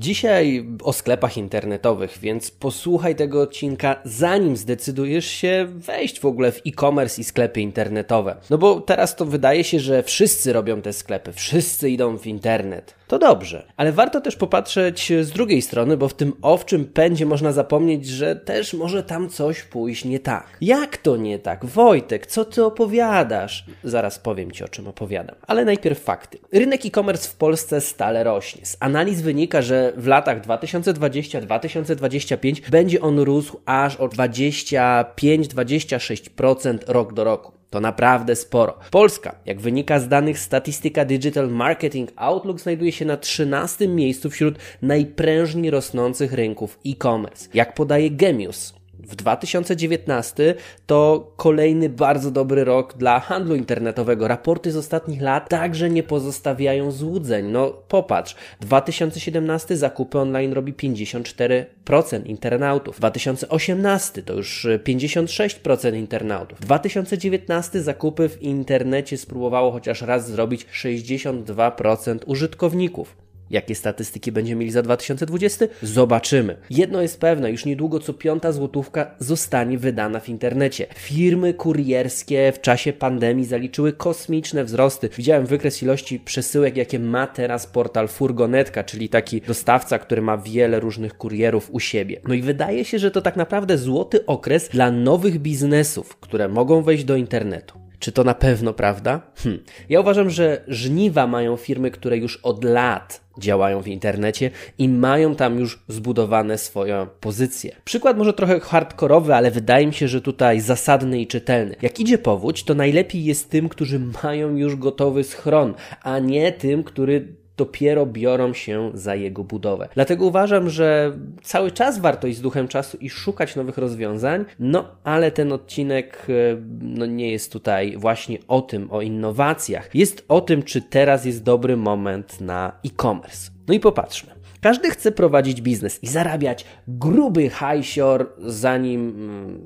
Dzisiaj o sklepach internetowych, więc posłuchaj tego odcinka, zanim zdecydujesz się wejść w ogóle w e-commerce i sklepy internetowe. No bo teraz to wydaje się, że wszyscy robią te sklepy, wszyscy idą w internet to dobrze. Ale warto też popatrzeć z drugiej strony, bo w tym owczym pędzie można zapomnieć, że też może tam coś pójść nie tak. Jak to nie tak? Wojtek, co ty opowiadasz? Zaraz powiem ci, o czym opowiadam. Ale najpierw fakty. Rynek e-commerce w Polsce stale rośnie. Z analiz wynika, że w latach 2020-2025 będzie on rósł aż o 25-26% rok do roku. To naprawdę sporo. Polska, jak wynika z danych statystyka Digital Marketing Outlook, znajduje się na 13 miejscu wśród najprężniej rosnących rynków e-commerce. Jak podaje Gemius, w 2019 to kolejny bardzo dobry rok dla handlu internetowego. Raporty z ostatnich lat także nie pozostawiają złudzeń. No popatrz, 2017 zakupy online robi 54% internautów, 2018 to już 56% internautów, 2019 zakupy w internecie spróbowało chociaż raz zrobić 62% użytkowników. Jakie statystyki będziemy mieli za 2020? Zobaczymy. Jedno jest pewne, już niedługo co piąta złotówka zostanie wydana w internecie. Firmy kurierskie w czasie pandemii zaliczyły kosmiczne wzrosty. Widziałem wykres ilości przesyłek, jakie ma teraz portal Furgonetka, czyli taki dostawca, który ma wiele różnych kurierów u siebie. No i wydaje się, że to tak naprawdę złoty okres dla nowych biznesów, które mogą wejść do internetu. Czy to na pewno prawda? Hm. Ja uważam, że żniwa mają firmy, które już od lat działają w internecie i mają tam już zbudowane swoją pozycję. Przykład może trochę hardkorowy, ale wydaje mi się, że tutaj zasadny i czytelny. Jak idzie powódź, to najlepiej jest tym, którzy mają już gotowy schron, a nie tym, który dopiero biorą się za jego budowę. Dlatego uważam, że cały czas warto iść z duchem czasu i szukać nowych rozwiązań, no ale ten odcinek e, no, nie jest tutaj właśnie o tym, o innowacjach. Jest o tym, czy teraz jest dobry moment na e-commerce. No i popatrzmy. Każdy chce prowadzić biznes i zarabiać gruby hajsior, zanim mm,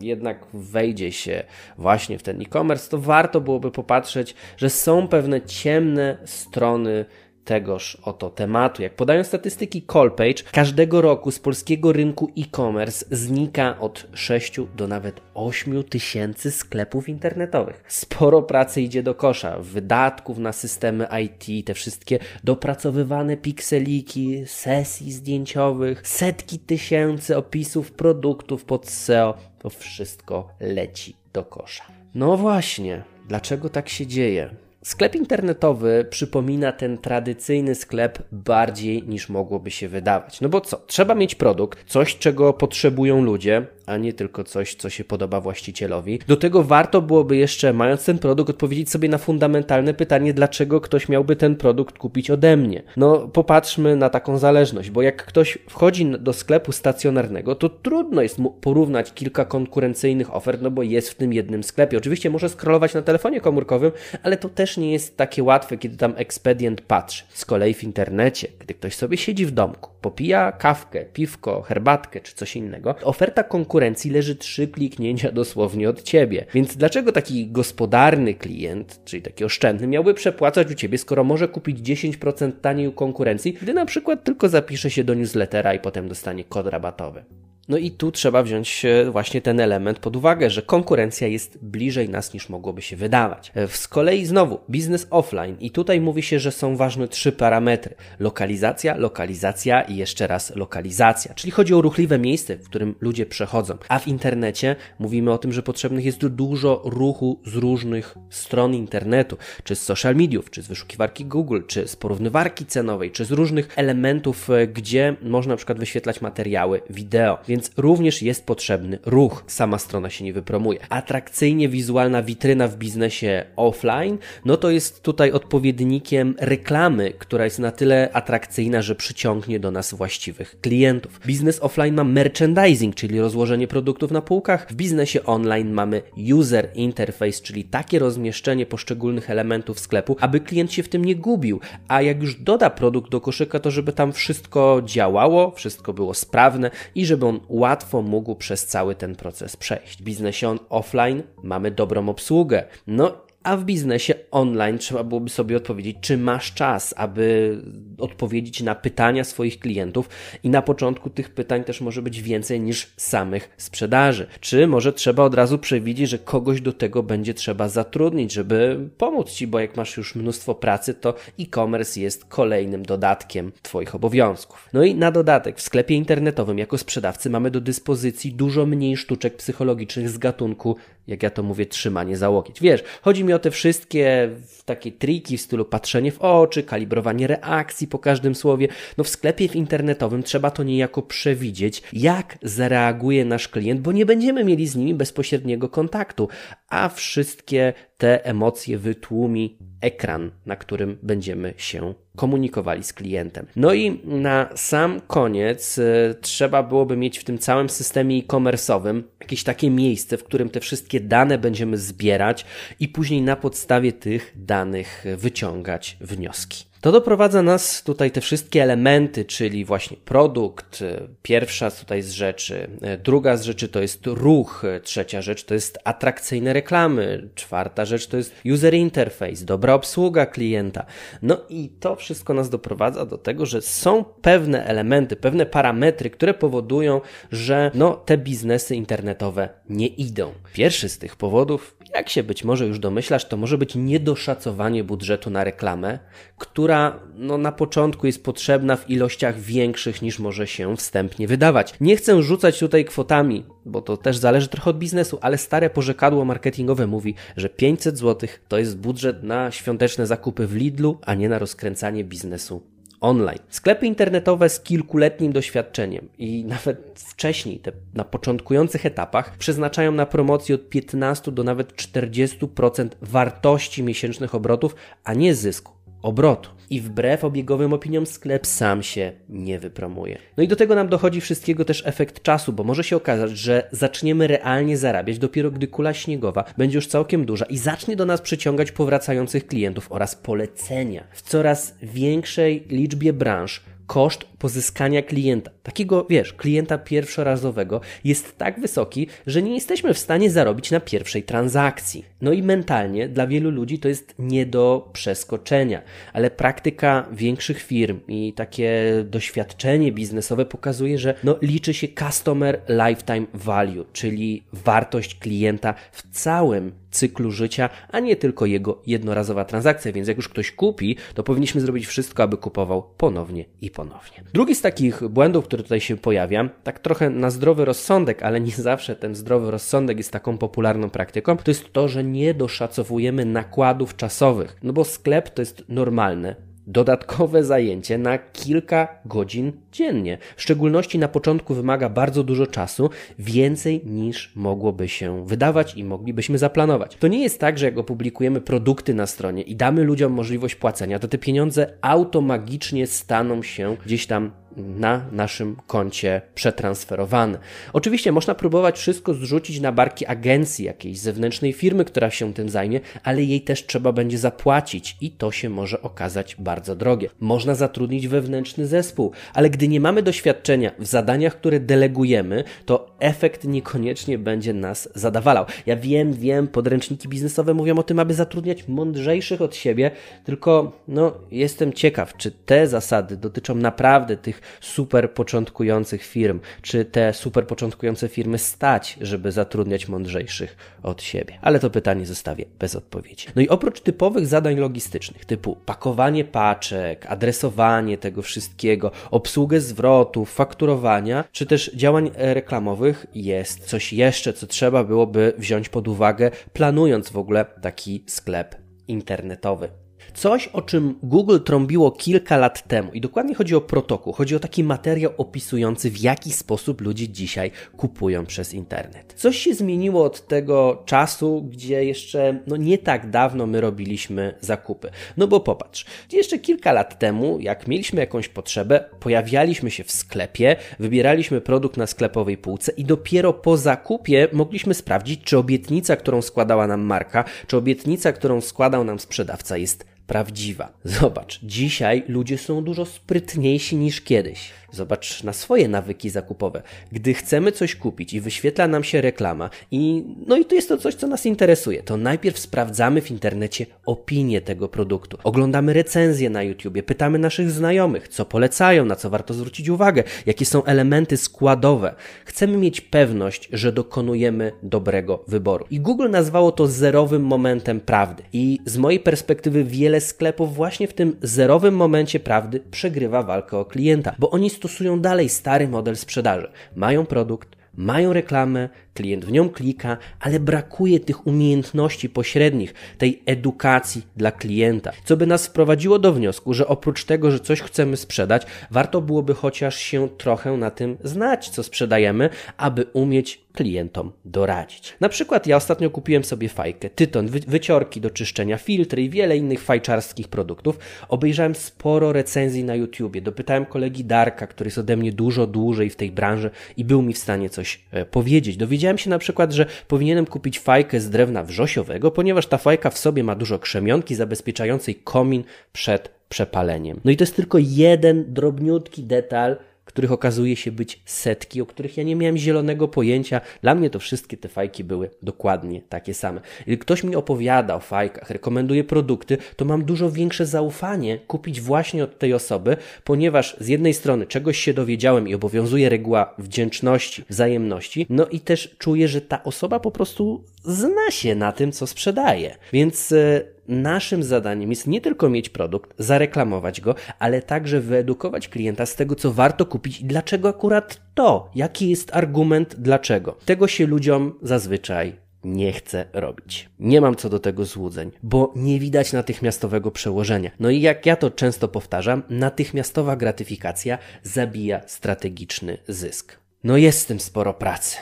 jednak wejdzie się właśnie w ten e-commerce, to warto byłoby popatrzeć, że są pewne ciemne strony tegoż oto tematu. Jak podają statystyki Callpage, każdego roku z polskiego rynku e-commerce znika od 6 do nawet 8 tysięcy sklepów internetowych. Sporo pracy idzie do kosza, wydatków na systemy IT, te wszystkie dopracowywane pikseliki, sesji zdjęciowych, setki tysięcy opisów produktów pod SEO. To wszystko leci do kosza. No właśnie, dlaczego tak się dzieje? Sklep internetowy przypomina ten tradycyjny sklep bardziej niż mogłoby się wydawać. No bo co? Trzeba mieć produkt, coś czego potrzebują ludzie, a nie tylko coś, co się podoba właścicielowi. Do tego warto byłoby jeszcze, mając ten produkt, odpowiedzieć sobie na fundamentalne pytanie, dlaczego ktoś miałby ten produkt kupić ode mnie. No, popatrzmy na taką zależność, bo jak ktoś wchodzi do sklepu stacjonarnego, to trudno jest mu porównać kilka konkurencyjnych ofert, no bo jest w tym jednym sklepie. Oczywiście może scrollować na telefonie komórkowym, ale to też nie jest takie łatwe, kiedy tam ekspedient patrzy. Z kolei w internecie, gdy ktoś sobie siedzi w domku, popija kawkę, piwko, herbatkę czy coś innego, oferta konkurencyjna konkurencji leży trzy kliknięcia dosłownie od ciebie. Więc dlaczego taki gospodarny klient, czyli taki oszczędny, miałby przepłacać u ciebie, skoro może kupić 10% taniej u konkurencji, gdy na przykład tylko zapisze się do newslettera i potem dostanie kod rabatowy? No i tu trzeba wziąć e, właśnie ten element pod uwagę, że konkurencja jest bliżej nas niż mogłoby się wydawać. E, z kolei znowu biznes offline i tutaj mówi się, że są ważne trzy parametry: lokalizacja, lokalizacja i jeszcze raz lokalizacja. Czyli chodzi o ruchliwe miejsce, w którym ludzie przechodzą. A w internecie mówimy o tym, że potrzebnych jest dużo ruchu z różnych stron internetu, czy z social mediów, czy z wyszukiwarki Google, czy z porównywarki cenowej, czy z różnych elementów, e, gdzie można na przykład wyświetlać materiały wideo. Więc więc również jest potrzebny ruch. Sama strona się nie wypromuje. Atrakcyjnie wizualna witryna w biznesie offline, no to jest tutaj odpowiednikiem reklamy, która jest na tyle atrakcyjna, że przyciągnie do nas właściwych klientów. Biznes offline ma merchandising, czyli rozłożenie produktów na półkach. W biznesie online mamy user interface, czyli takie rozmieszczenie poszczególnych elementów sklepu, aby klient się w tym nie gubił, a jak już doda produkt do koszyka, to żeby tam wszystko działało, wszystko było sprawne i żeby on łatwo mógł przez cały ten proces przejść. W biznesie offline mamy dobrą obsługę. No a w biznesie online trzeba byłoby sobie odpowiedzieć, czy masz czas, aby odpowiedzieć na pytania swoich klientów, i na początku tych pytań też może być więcej niż samych sprzedaży. Czy może trzeba od razu przewidzieć, że kogoś do tego będzie trzeba zatrudnić, żeby pomóc ci, bo jak masz już mnóstwo pracy, to e-commerce jest kolejnym dodatkiem Twoich obowiązków. No i na dodatek, w sklepie internetowym jako sprzedawcy mamy do dyspozycji dużo mniej sztuczek psychologicznych z gatunku, jak ja to mówię, trzymanie za łokieć. Wiesz, chodzi mi o te wszystkie takie triki w stylu patrzenie w oczy, kalibrowanie reakcji po każdym słowie. No w sklepie w internetowym trzeba to niejako przewidzieć, jak zareaguje nasz klient, bo nie będziemy mieli z nimi bezpośredniego kontaktu, a wszystkie te emocje wytłumi ekran, na którym będziemy się komunikowali z klientem. No i na sam koniec y, trzeba byłoby mieć w tym całym systemie e-commerce'owym jakieś takie miejsce, w którym te wszystkie dane będziemy zbierać i później na podstawie tych danych wyciągać wnioski. To doprowadza nas tutaj te wszystkie elementy, czyli właśnie produkt, e, pierwsza tutaj z rzeczy, e, druga z rzeczy to jest ruch, e, trzecia rzecz to jest atrakcyjne reklamy, czwarta rzecz to jest user interface, dobra obsługa klienta. No i to wszystko nas doprowadza do tego, że są pewne elementy, pewne parametry, które powodują, że no, te biznesy internetowe nie idą. Pierwszy z tych powodów jak się być może już domyślasz, to może być niedoszacowanie budżetu na reklamę, która no, na początku jest potrzebna w ilościach większych niż może się wstępnie wydawać. Nie chcę rzucać tutaj kwotami, bo to też zależy trochę od biznesu, ale stare porzekadło marketingowe mówi, że 500 zł to jest budżet na świąteczne zakupy w Lidlu, a nie na rozkręcanie biznesu online. Sklepy internetowe z kilkuletnim doświadczeniem i nawet wcześniej, te, na początkujących etapach, przeznaczają na promocję od 15 do nawet 40% wartości miesięcznych obrotów, a nie zysku obrotu. I wbrew obiegowym opiniom sklep sam się nie wypromuje. No i do tego nam dochodzi wszystkiego też efekt czasu, bo może się okazać, że zaczniemy realnie zarabiać dopiero gdy kula śniegowa będzie już całkiem duża i zacznie do nas przyciągać powracających klientów oraz polecenia. W coraz większej liczbie branż koszt pozyskania klienta, takiego wiesz, klienta pierwszorazowego, jest tak wysoki, że nie jesteśmy w stanie zarobić na pierwszej transakcji. No i mentalnie dla wielu ludzi to jest nie do przeskoczenia, ale praktyka większych firm i takie doświadczenie biznesowe pokazuje, że no, liczy się customer lifetime value, czyli wartość klienta w całym cyklu życia, a nie tylko jego jednorazowa transakcja. Więc jak już ktoś kupi, to powinniśmy zrobić wszystko, aby kupował ponownie i ponownie. Drugi z takich błędów, który tutaj się pojawia, tak trochę na zdrowy rozsądek, ale nie zawsze ten zdrowy rozsądek jest taką popularną praktyką, to jest to, że nie doszacowujemy nakładów czasowych. No bo sklep to jest normalne, dodatkowe zajęcie na kilka godzin dziennie. W szczególności na początku wymaga bardzo dużo czasu, więcej niż mogłoby się wydawać i moglibyśmy zaplanować. To nie jest tak, że jak opublikujemy produkty na stronie i damy ludziom możliwość płacenia, to te pieniądze automagicznie staną się gdzieś tam na naszym koncie przetransferowane. Oczywiście można próbować wszystko zrzucić na barki agencji, jakiejś zewnętrznej firmy, która się tym zajmie, ale jej też trzeba będzie zapłacić i to się może okazać bardzo drogie. Można zatrudnić wewnętrzny zespół, ale gdy nie mamy doświadczenia w zadaniach, które delegujemy, to efekt niekoniecznie będzie nas zadawalał. Ja wiem, wiem, podręczniki biznesowe mówią o tym, aby zatrudniać mądrzejszych od siebie, tylko no, jestem ciekaw, czy te zasady dotyczą naprawdę tych super początkujących firm, czy te super początkujące firmy stać, żeby zatrudniać mądrzejszych od siebie? Ale to pytanie zostawię bez odpowiedzi. No i oprócz typowych zadań logistycznych, typu pakowanie paczek, adresowanie tego wszystkiego, obsługę zwrotów, fakturowania, czy też działań reklamowych, jest coś jeszcze, co trzeba byłoby wziąć pod uwagę, planując w ogóle taki sklep internetowy. Coś, o czym Google trąbiło kilka lat temu i dokładnie chodzi o protokół, chodzi o taki materiał opisujący w jaki sposób ludzie dzisiaj kupują przez internet. Coś się zmieniło od tego czasu, gdzie jeszcze no nie tak dawno my robiliśmy zakupy. No bo popatrz, jeszcze kilka lat temu, jak mieliśmy jakąś potrzebę, pojawialiśmy się w sklepie, wybieraliśmy produkt na sklepowej półce i dopiero po zakupie mogliśmy sprawdzić, czy obietnica, którą składała nam marka, czy obietnica, którą składał nam sprzedawca jest prawdziwa. Zobacz, dzisiaj ludzie są dużo sprytniejsi niż kiedyś. Zobacz na swoje nawyki zakupowe. Gdy chcemy coś kupić i wyświetla nam się reklama i no i to jest to coś, co nas interesuje, to najpierw sprawdzamy w internecie opinię tego produktu. Oglądamy recenzje na YouTubie, pytamy naszych znajomych, co polecają, na co warto zwrócić uwagę, jakie są elementy składowe. Chcemy mieć pewność, że dokonujemy dobrego wyboru. I Google nazwało to zerowym momentem prawdy. I z mojej perspektywy wiele sklepów właśnie w tym zerowym momencie prawdy przegrywa walkę o klienta, bo oni stosują dalej stary model sprzedaży. Mają produkt, mają reklamę, klient w nią klika, ale brakuje tych umiejętności pośrednich, tej edukacji dla klienta, co by nas wprowadziło do wniosku, że oprócz tego, że coś chcemy sprzedać, warto byłoby chociaż się trochę na tym znać, co sprzedajemy, aby umieć klientom doradzić. Na przykład ja ostatnio kupiłem sobie fajkę, tyton, wy wyciorki do czyszczenia, filtry i wiele innych fajczarskich produktów. Obejrzałem sporo recenzji na YouTubie, dopytałem kolegi Darka, który jest ode mnie dużo dłużej w tej branży i był mi w stanie coś e, powiedzieć. Dowiedziałem się na przykład, że powinienem kupić fajkę z drewna wrzosiowego, ponieważ ta fajka w sobie ma dużo krzemionki zabezpieczającej komin przed przepaleniem. No i to jest tylko jeden drobniutki detal, których okazuje się być setki, o których ja nie miałem zielonego pojęcia. Dla mnie to wszystkie te fajki były dokładnie takie same. Gdy ktoś mi opowiada o fajkach, rekomenduje produkty, to mam dużo większe zaufanie kupić właśnie od tej osoby, ponieważ z jednej strony czegoś się dowiedziałem i obowiązuje reguła wdzięczności, wzajemności, no i też czuję, że ta osoba po prostu zna się na tym, co sprzedaje. Więc e, naszym zadaniem jest nie tylko mieć produkt, zareklamować go, ale także wyedukować klienta z tego, co warto kupić i dlaczego akurat to, jaki jest argument dlaczego. Tego się ludziom zazwyczaj nie chce robić. Nie mam co do tego złudzeń, bo nie widać natychmiastowego przełożenia. No i jak ja to często powtarzam, natychmiastowa gratyfikacja zabija strategiczny zysk. No jest z tym sporo pracy.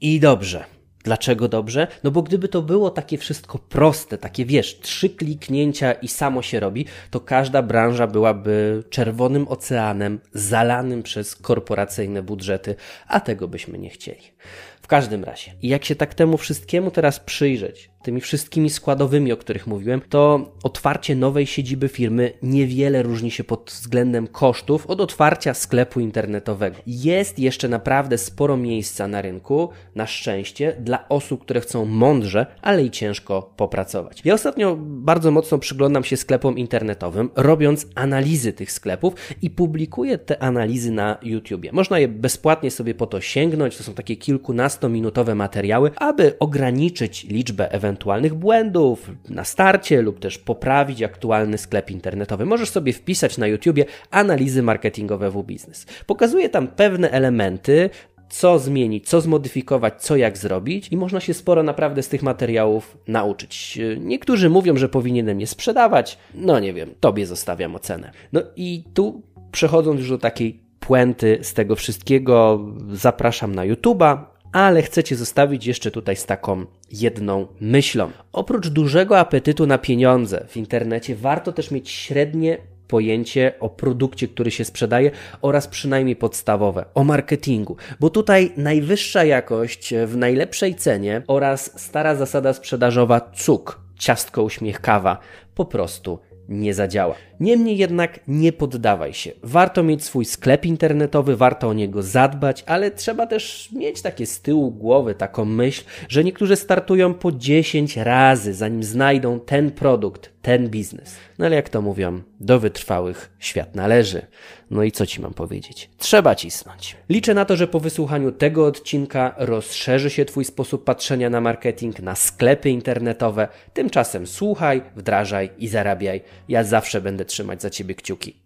I dobrze, Dlaczego dobrze? No bo gdyby to było takie wszystko proste, takie wiesz, trzy kliknięcia i samo się robi, to każda branża byłaby czerwonym oceanem zalanym przez korporacyjne budżety, a tego byśmy nie chcieli. W każdym razie, jak się tak temu wszystkiemu teraz przyjrzeć, tymi wszystkimi składowymi, o których mówiłem, to otwarcie nowej siedziby firmy niewiele różni się pod względem kosztów od otwarcia sklepu internetowego. Jest jeszcze naprawdę sporo miejsca na rynku, na szczęście, dla osób, które chcą mądrze, ale i ciężko popracować. Ja ostatnio bardzo mocno przyglądam się sklepom internetowym, robiąc analizy tych sklepów i publikuję te analizy na YouTubie. Można je bezpłatnie sobie po to sięgnąć, to są takie kilkunastominutowe materiały, aby ograniczyć liczbę ewentualnych ewentualnych błędów na starcie lub też poprawić aktualny sklep internetowy. Możesz sobie wpisać na YouTubie analizy marketingowe w biznes. Pokazuje tam pewne elementy, co zmienić, co zmodyfikować, co jak zrobić i można się sporo naprawdę z tych materiałów nauczyć. Niektórzy mówią, że powinienem je sprzedawać, no nie wiem, tobie zostawiam ocenę. No i tu przechodząc już do takiej puenty z tego wszystkiego, zapraszam na YouTube'a, ale chcecie zostawić jeszcze tutaj z taką jedną myślą. Oprócz dużego apetytu na pieniądze w internecie, warto też mieć średnie pojęcie o produkcie, który się sprzedaje oraz przynajmniej podstawowe o marketingu, bo tutaj najwyższa jakość w najlepszej cenie oraz stara zasada sprzedażowa cuk, ciastko uśmiech kawa po prostu nie zadziała. Niemniej jednak nie poddawaj się. Warto mieć swój sklep internetowy, warto o niego zadbać, ale trzeba też mieć takie z tyłu głowy taką myśl, że niektórzy startują po 10 razy, zanim znajdą ten produkt, ten biznes. No ale jak to mówią, do wytrwałych świat należy. No i co ci mam powiedzieć? Trzeba cisnąć. Liczę na to, że po wysłuchaniu tego odcinka rozszerzy się Twój sposób patrzenia na marketing, na sklepy internetowe. Tymczasem słuchaj, wdrażaj i zarabiaj. Ja zawsze będę trzymać za Ciebie kciuki.